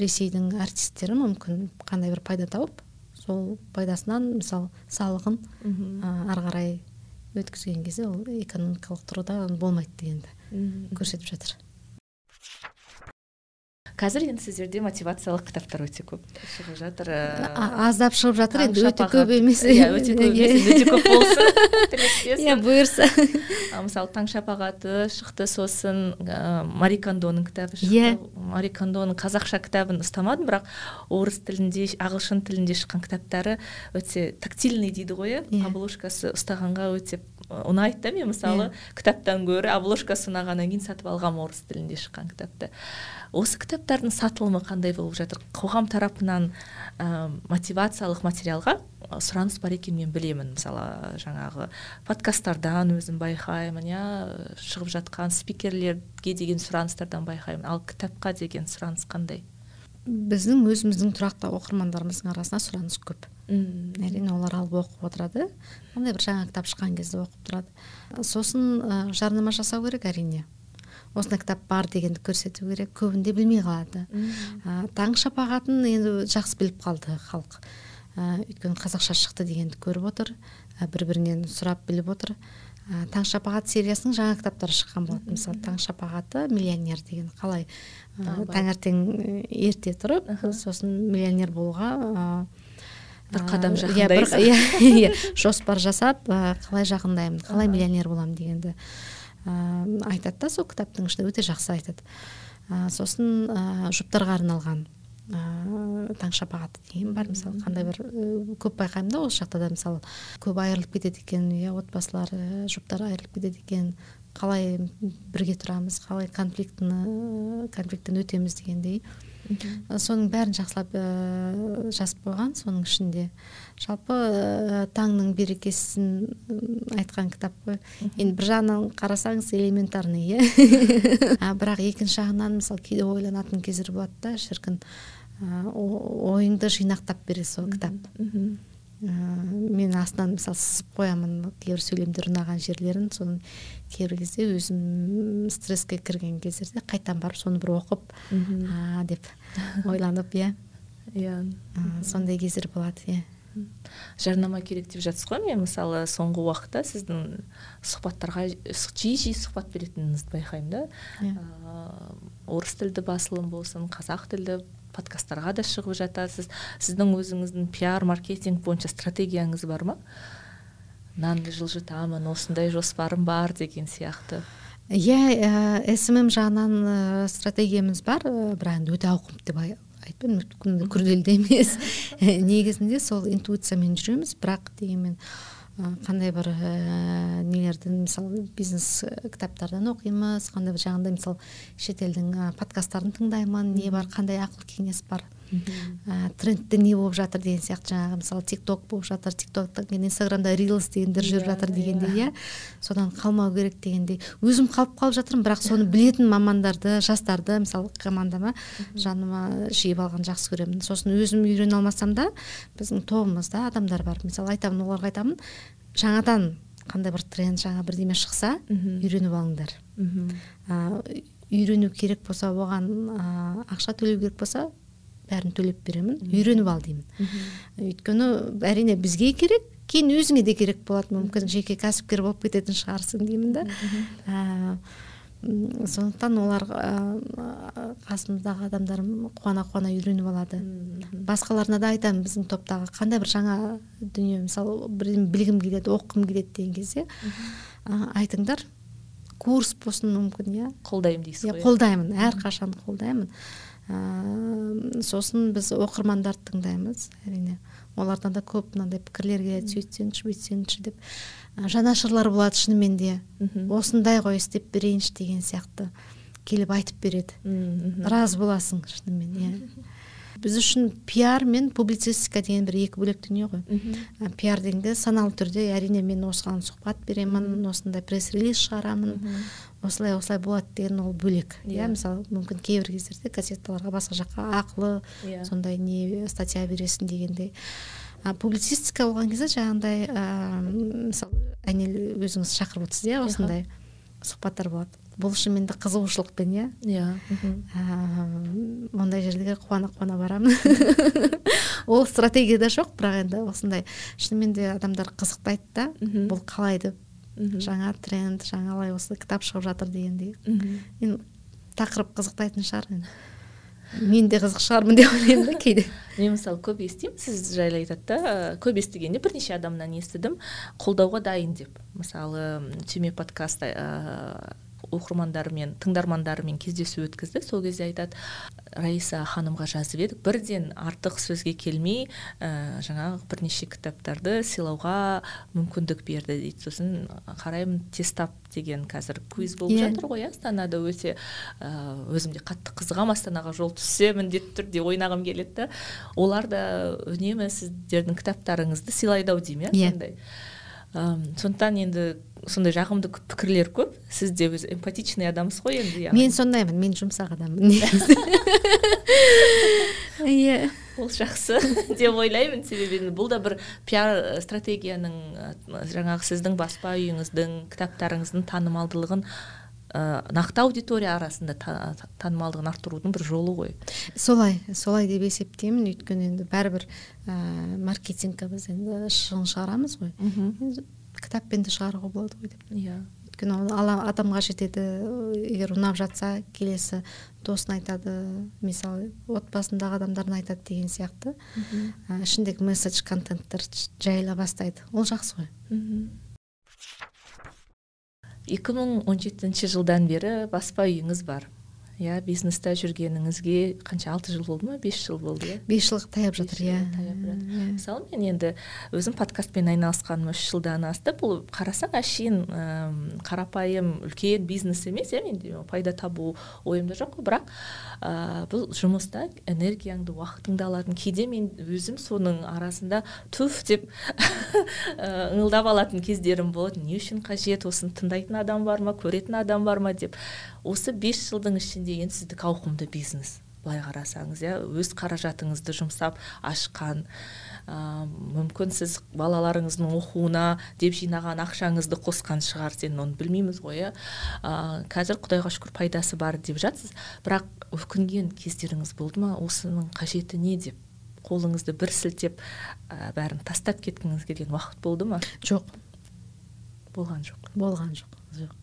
ресейдің артистері мүмкін қандай бір пайда тауып сол пайдасынан мысалы салығын ары қарай өткізген кезде ол экономикалық тұрғыда болмайды дегенді көрсетіп жатыр. Қазір енді сіздерде мотивациялық кітаптар өте көп. Шығып жатыр аздап шығып жатыр енді өте көп емес. иә өте көп емес өте көп болсын. Иә бұйырса. Мысалы таң шапағаты шықты сосын мари кондоның кітабы шықты. Иә. Мари кондоның қазақша кітабын ұстамадым бірақ орыс тілінде ағылшын тілінде шыққан кітаптары өте тактильный дейді ғой иә. Обложкасы ұстағанға өте ұнайды да мен мысалы кітаптан гөрі обложкасы ұнағаннан кейін сатып алғанмын орыс тілінде шыққан кітапты. Осы кітаптардың сатылымы қандай болып жатыр? Қоғам тарапынан ә, мотивациялық материалға сұраныс бар екенін мен білемін. Мысалы жаңағы подкасттардан өзім байқаймын иә шығып жатқан спикерлерге деген сұраныстардан байқаймын. Ал кітапқа деген сұраныс қандай? Біздің өзіміздің тұрақты оқырмандарымыздың арасында сұраныс көп. Мм әрине олар алып оқып отырады. Қандай бір жаңа кітап шыққан кезде оқып тұрады. Сосын ә, жарнама жасау керек әрине. Осындай кітап бар дегенді көрсету керек көбінде білмей қалады. Ә, таң шапағатын енді жақсы біліп қалды халық. Ә, өйткені қазақша шықты дегенді көріп отыр. Ә, бір бірінен сұрап біліп отыр. Ә, таң шапағат сериясының жаңа кітаптары шыққан болатын. Мысалы таң шапағаты миллионер деген қалай? Ә, таңертең ерте тұрып сосын миллионер болуға ә, бір қадам жақындайсың иә иә жоспар жасап қалай жақындаймын қалай миллионер боламын дегенді ә, айтады да сол кітаптың ішінде өте жақсы айтады. Ә, сосын ә, жұптарға арналған ә, таң шапағаты деген бар мысалы қандай бір көп байқаймын да осы жақта да мысалы көп айырылып кетеді екен иә отбасылар жұптар айырылып кетеді екен қалай бірге тұрамыз қалай конфликтіні конфликттен өтеміз дегендей. Соның бәрін жақсылап ә, жазып қойған соның ішінде. Жалпы ә, таңның берекесін айтқан кітап қой. Енді бір жағынан қарасаңыз элементарный иә? Бірақ екінші жағынан мысалы кейде ойланатын кездер болады да шіркін. Ә, ойыңды жинақтап береді сол кітап. Ә, мен астынан мысалы сызып қоямын кейбір сөйлемдер ұнаған жерлерін соны кейбір кезде өзім стресске кірген кездерде қайтадан барып соны бір оқып а деп ойланып иә иә сондай кездер болады иә жарнама керек деп жатсыз ғой мен мысалы соңғы уақытта сіздің сұхбаттарға жиі жиі сұхбат беретініңізді байқаймын да yeah. Иә. орыс тілді басылым болсын қазақ тілді подкасттарға да шығып жатасыз. Сіздің өзіңіздің пиар маркетинг бойынша стратегияңыз бар ма? Нанды жылжытамын осындай жоспарым бар деген сияқты. Иә ә, смм жағынан стратегиямыз бар. Бірақ енді өте ауқымды деп айтпаймын күрделі де емес. Негізінде сол интуициямен жүреміз бірақ дегенмен қандай бір ә, нелерді мысалы бизнес кітаптардан оқимыз қандай бір жаңағыдай мысалы шетелдің подкасттарын тыңдаймын не бар қандай ақыл кеңес бар. Ә, трендте не болып жатыр деген сияқты жаңағы мысалы тик ток болып жатыр тик токтан кейін инстаграмда рилс дегендер жүріп жатыр дегендей иә. иә. Содан қалмау керек дегендей. Өзім қалып қалып жатырмын бірақ соны білетін мамандарды жастарды мысалы командама жаныма жиып алған жақсы көремін. Сосын өзім үйрене алмасам да біздің тобымызда адамдар бар. Мысалы айтамын оларға айтамын жаңадан қандай бір тренд жаңа бірдеме шықса үйреніп алыңдар. Үйрену керек болса оған ақша төлеу керек болса бәрін төлеп беремін үйреніп ал деймін. Өйткені әрине бізге керек кейін өзіңе де керек болады. Мүмкін жеке кәсіпкер болып кететін шығарсың деймін да. Ә, сондықтан олар қасымыздағы адамдар қуана қуана үйреніп алады. Басқаларына да айтамын біздің топтағы қандай бір жаңа дүние мысалы бірдеме білгім келеді оқығым келеді деген кезде айтыңдар курс болсын мүмкін иә. Қолдаймын дейсіз ғой иә. қолдаймын әрқашан қолдаймын. Сосын біз оқырмандарды тыңдаймыз әрине. Олардан да көп мынандай пікірлер келеді сөйтсеңші бүйтсеңші деп. Жанашырлар болады шынымен де. Осындай ғой істеп берейінші деген сияқты. Келіп айтып береді. Разы боласың шынымен иә. Біз үшін пиар мен публицистика деген бір екі бөлек дүние ғой. Пиар дегенде саналы түрде әрине мен осыған сұхбат беремін осындай пресс релиз шығарамын осылай осылай болады деген ол бөлек. Иә yeah. мысалы мүмкін кейбір кездерде газеталарға басқа жаққа ақылы yeah. сондай не статья бересің дегендей. А публицистика болған кезде жаңағындай ыыы мысалы айнель өзіңіз шақырып отырсыз иә осындай сұхбаттар болады. Бұл шынымен де қызығушылықпен иә. Иә. Ондай жерлерге қуана қуана барамын. Ол стратегияда жоқ бірақ енді осындай. Шынымен де адамдар қызықтайды да. Бұл қалай деп жаңа тренд жаңалай осы кітап шығып жатыр дегендей. Енді тақырып қызықтайтын шығар енді. Мен де қызық шығармын деп ойлаймын да кейде. Мен мысалы көп естимін. Сіз жайлы айтады да көп естігенде бірнеше адамнан естідім қолдауға дайын деп. Мысалы түйме подкаст оқырмандарымен тыңдармандарымен кездесу өткізді. Сол кезде айтады раиса ханымға жазып едік бірден артық сөзге келмей ә, жаңағы бірнеше кітаптарды сыйлауға мүмкіндік берді дейді сосын қараймын тестап деген қазір квиз болып yeah. Иә. жатыр ғой иә. Астанада өте ә, өзім де қатты қызығамын астанаға жол түссе міндетті түрде ойнағым келеді да. Олар да үнемі сіздердің кітаптарыңызды сыйлайды ау деймін иә. сондай. Сондықтан енді сондай жағымды пікірлер көп. Сіз де өзі эмпатичный адамсыз ғой енді мен сондаймын мен жұмсақ адаммын иә. Ол жақсы деп ойлаймын. Себебі бұл да бір пиар стратегияның жаңағы сіздің баспа үйіңіздің кітаптарыңыздың танымалдылығын ә, нақты аудитория арасында та, та, танымалдығын арттырудың бір жолы ғой. Солай солай деп есептеймін. Өйткені енді бәрібір э, ә, маркетингке біз енді шығын шығарамыз ғой. Кітаппен де шығаруға болады ғой деп. Иә. Өйткені ол адамға жетеді. Егер ұнап жатса келесі досын айтады. Мысалы отбасындағы адамдарына айтады деген сияқты. Ә, ішіндегі месседж контенттер жайыла бастайды. Ол жақсы ғой. Мхм. 2017 жылдан бері баспа үйіңіз бар иә бизнесте жүргеніңізге қанша алты жыл болды ма? Бес жыл болды иә? Бес жылға таяп жатыр иә, иә. мысалы мен енді өзім подкастпен айналысқаныма үш жылдан асты. Бұл қарасаң әшейін қарапайым үлкен бизнес емес иә менде пайда табу ойымда жоқ қой. Бірақ ә, бұл жұмыста энергияңды уақытыңды алатын кейде мен өзім соның арасында туф деп ыңылдап алатын кездерім болады. Не үшін қажет осыны тыңдайтын адам бар ма көретін адам бар ма? деп. Осы бес жылдың ішінде енді сіздікі ауқымды бизнес былай қарасаңыз иә өз қаражатыңызды жұмсап ашқан ә, мүмкін сіз балаларыңыздың оқуына деп жинаған ақшаңызды қосқан шығарсыз енді оны білмейміз ғой иә. Ә, қазір құдайға шүкір пайдасы бар деп жатсыз. Бірақ өкінген кездеріңіз болды ма? Осының қажеті не деп? Қолыңызды бір сілтеп ә, бәрін тастап кеткіңіз келген уақыт болды ма? Жоқ. Болған жоқ. Болған жоқ. Жоқ.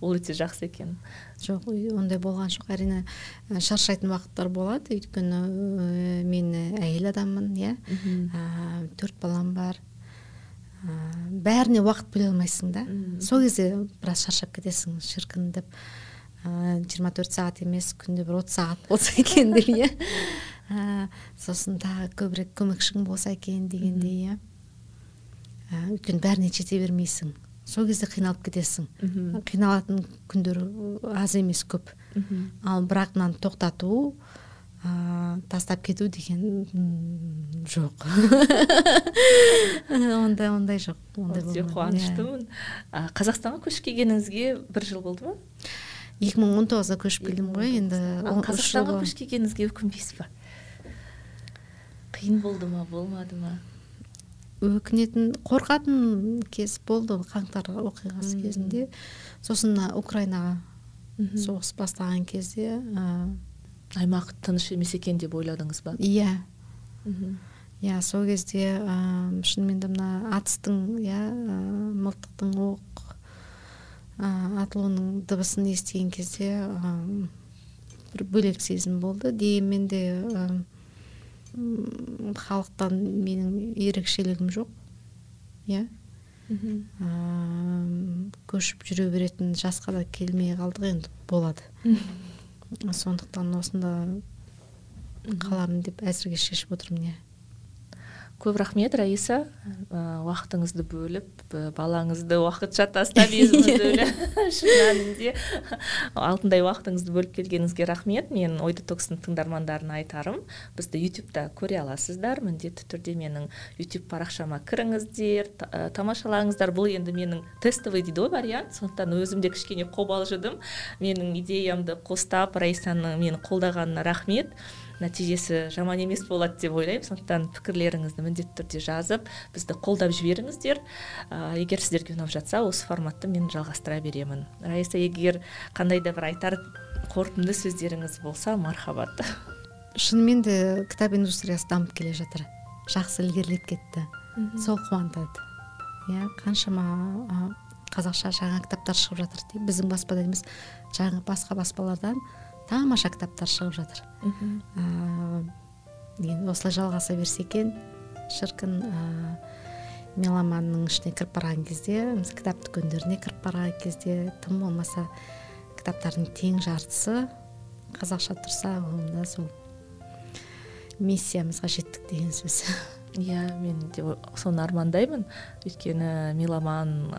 Ол өте жақсы екен. Жоқ ондай болған жоқ. Әрине шаршайтын уақыттар болады. Өйткені мен әйел адаммын иә. Төрт балам бар. Ә, бәріне уақыт бөле алмайсың да. Сол кезде біраз шаршап кетесің шіркін деп. Жиырма төрт сағат емес күнде бір отыз сағат болса екен деп иә. Сосын тағы көбірек көмекшің болса екен дегендей иә. Өйткені бәріне жете бермейсің. Сол кезде қиналып кетесің. Қиналатын күндер аз емес көп. Ал бірақ мынаны тоқтату ә, тастап кету деген жоқ. Ондай ондай жоқ. Ондай өте қуаныштымын. Иә. қазақстанға көшіп келгеніңізге бір жыл болды ма? екі мың он тоғызда көшіп келдім ғой енді қазақстанға көшіп келгеніңізге өкінбейсіз ба? Қиын болды ма болмады ма? Өкінетін қорқатын кез болды қаңтар оқиғасы кезінде. Сосын украинаға соғыс бастаған кезде ә, аймақ тыныш емес екен деп ойладыңыз ба? Иә. Иә сол кезде ә, шынымен де мына атыстың иә мылтықтың оқ атылуының дыбысын естіген кезде бір бөлек сезім болды. Дегенмен де халықтан менің ерекшелігім жоқ иә. Көшіп жүре беретін жасқа да келмей қалдық енді болады. Сондықтан осында қаламын деп әзірге шешіп отырмын иә. Көп рахмет раиса. Уақытыңызды бөліп балаңызды уақытша тастап өзіңізді шын алтындай уақытыңызды бөліп келгеніңізге рахмет. Мен ой детокстың тыңдармандарына айтарым. Бізді ютубта көре аласыздар. Міндетті түрде менің ютуб парақшама кіріңіздер. Тамашалаңыздар. Бұл енді менің тестовый дейді ғой вариант. Сондықтан өзім де кішкене қобалжыдым. Менің идеямды қостап раисаның мені қолдағанына рахмет. Нәтижесі жаман емес болады деп ойлаймын. Сондықтан пікірлеріңізді міндетті түрде жазып бізді қолдап жіберіңіздер. Ә, егер сіздерге ұнап жатса осы форматты мен жалғастыра беремін. Раиса егер қандай да бір айтар қорытынды сөздеріңіз болса мархабат. Шынымен де кітап индустриясы дамып келе жатыр. Жақсы ілгерілеп кетті. Сол қуантады. Иә қаншама қазақша жаңа кітаптар шығып жатыр біздің баспада емес жаңа басқа баспалардан. Тамаша кітаптар шығып жатыр. Енді осылай жалғаса берсе екен. Шіркін ә, меломанның ішіне кіріп барған кезде кітап дүкендеріне кіріп барған кезде тым болмаса кітаптардың тең жартысы қазақша тұрса онда сол миссиямызға жеттік деген сөз. Иә мен де соны армандаймын. Өйткені меломан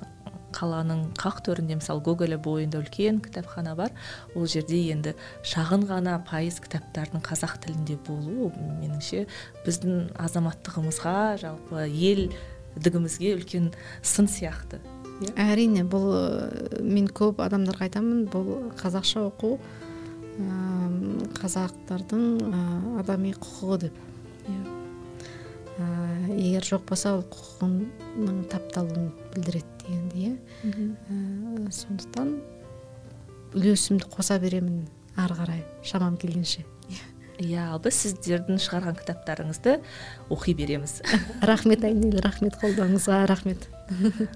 қаланың қақ төрінде мысалы гоголя бойында үлкен кітапхана бар. Ол жерде енді шағын ғана пайыз кітаптардың қазақ тілінде болуы меніңше біздің азаматтығымызға жалпы елдігімізге үлкен сын сияқты. Иә. Әрине бұл мен көп адамдарға айтамын бұл қазақша оқу қазақтардың адами құқығы деп. Иә. Егер жоқ болса ол құқығының тапталуын білдіреді. Дегенді иә сондықтан үлесімді қоса беремін ары қарай шамам келгенше. Иә ал біз сіздердің шығарған кітаптарыңызды оқи береміз. Рахмет айнель рахмет қолдауыңызға рахмет.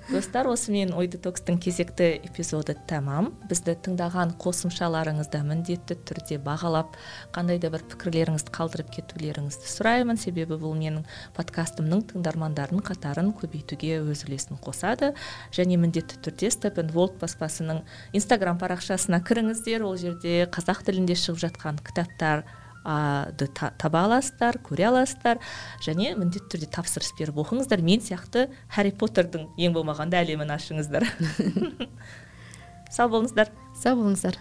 Достар осымен ой детокстың кезекті эпизоды тәмам. Бізді тыңдаған қосымшаларыңызды міндетті түрде бағалап қандай да бір пікірлеріңізді қалдырып кетулеріңізді сұраймын. Себебі бұл менің подкастымның тыңдармандарының қатарын көбейтуге өз үлесін қосады. Және міндетті түрде степ волт баспасының инстаграм парақшасына кіріңіздер. Ол жерде қазақ тілінде шығып жатқан кітаптар таба аласыздар көре аласыздар. Және міндетті түрде тапсырыс беріп оқыңыздар. Мен сияқты хәрри поттердің ең болмағанда әлемін ашыңыздар. Сау болыңыздар. Сау болыңыздар.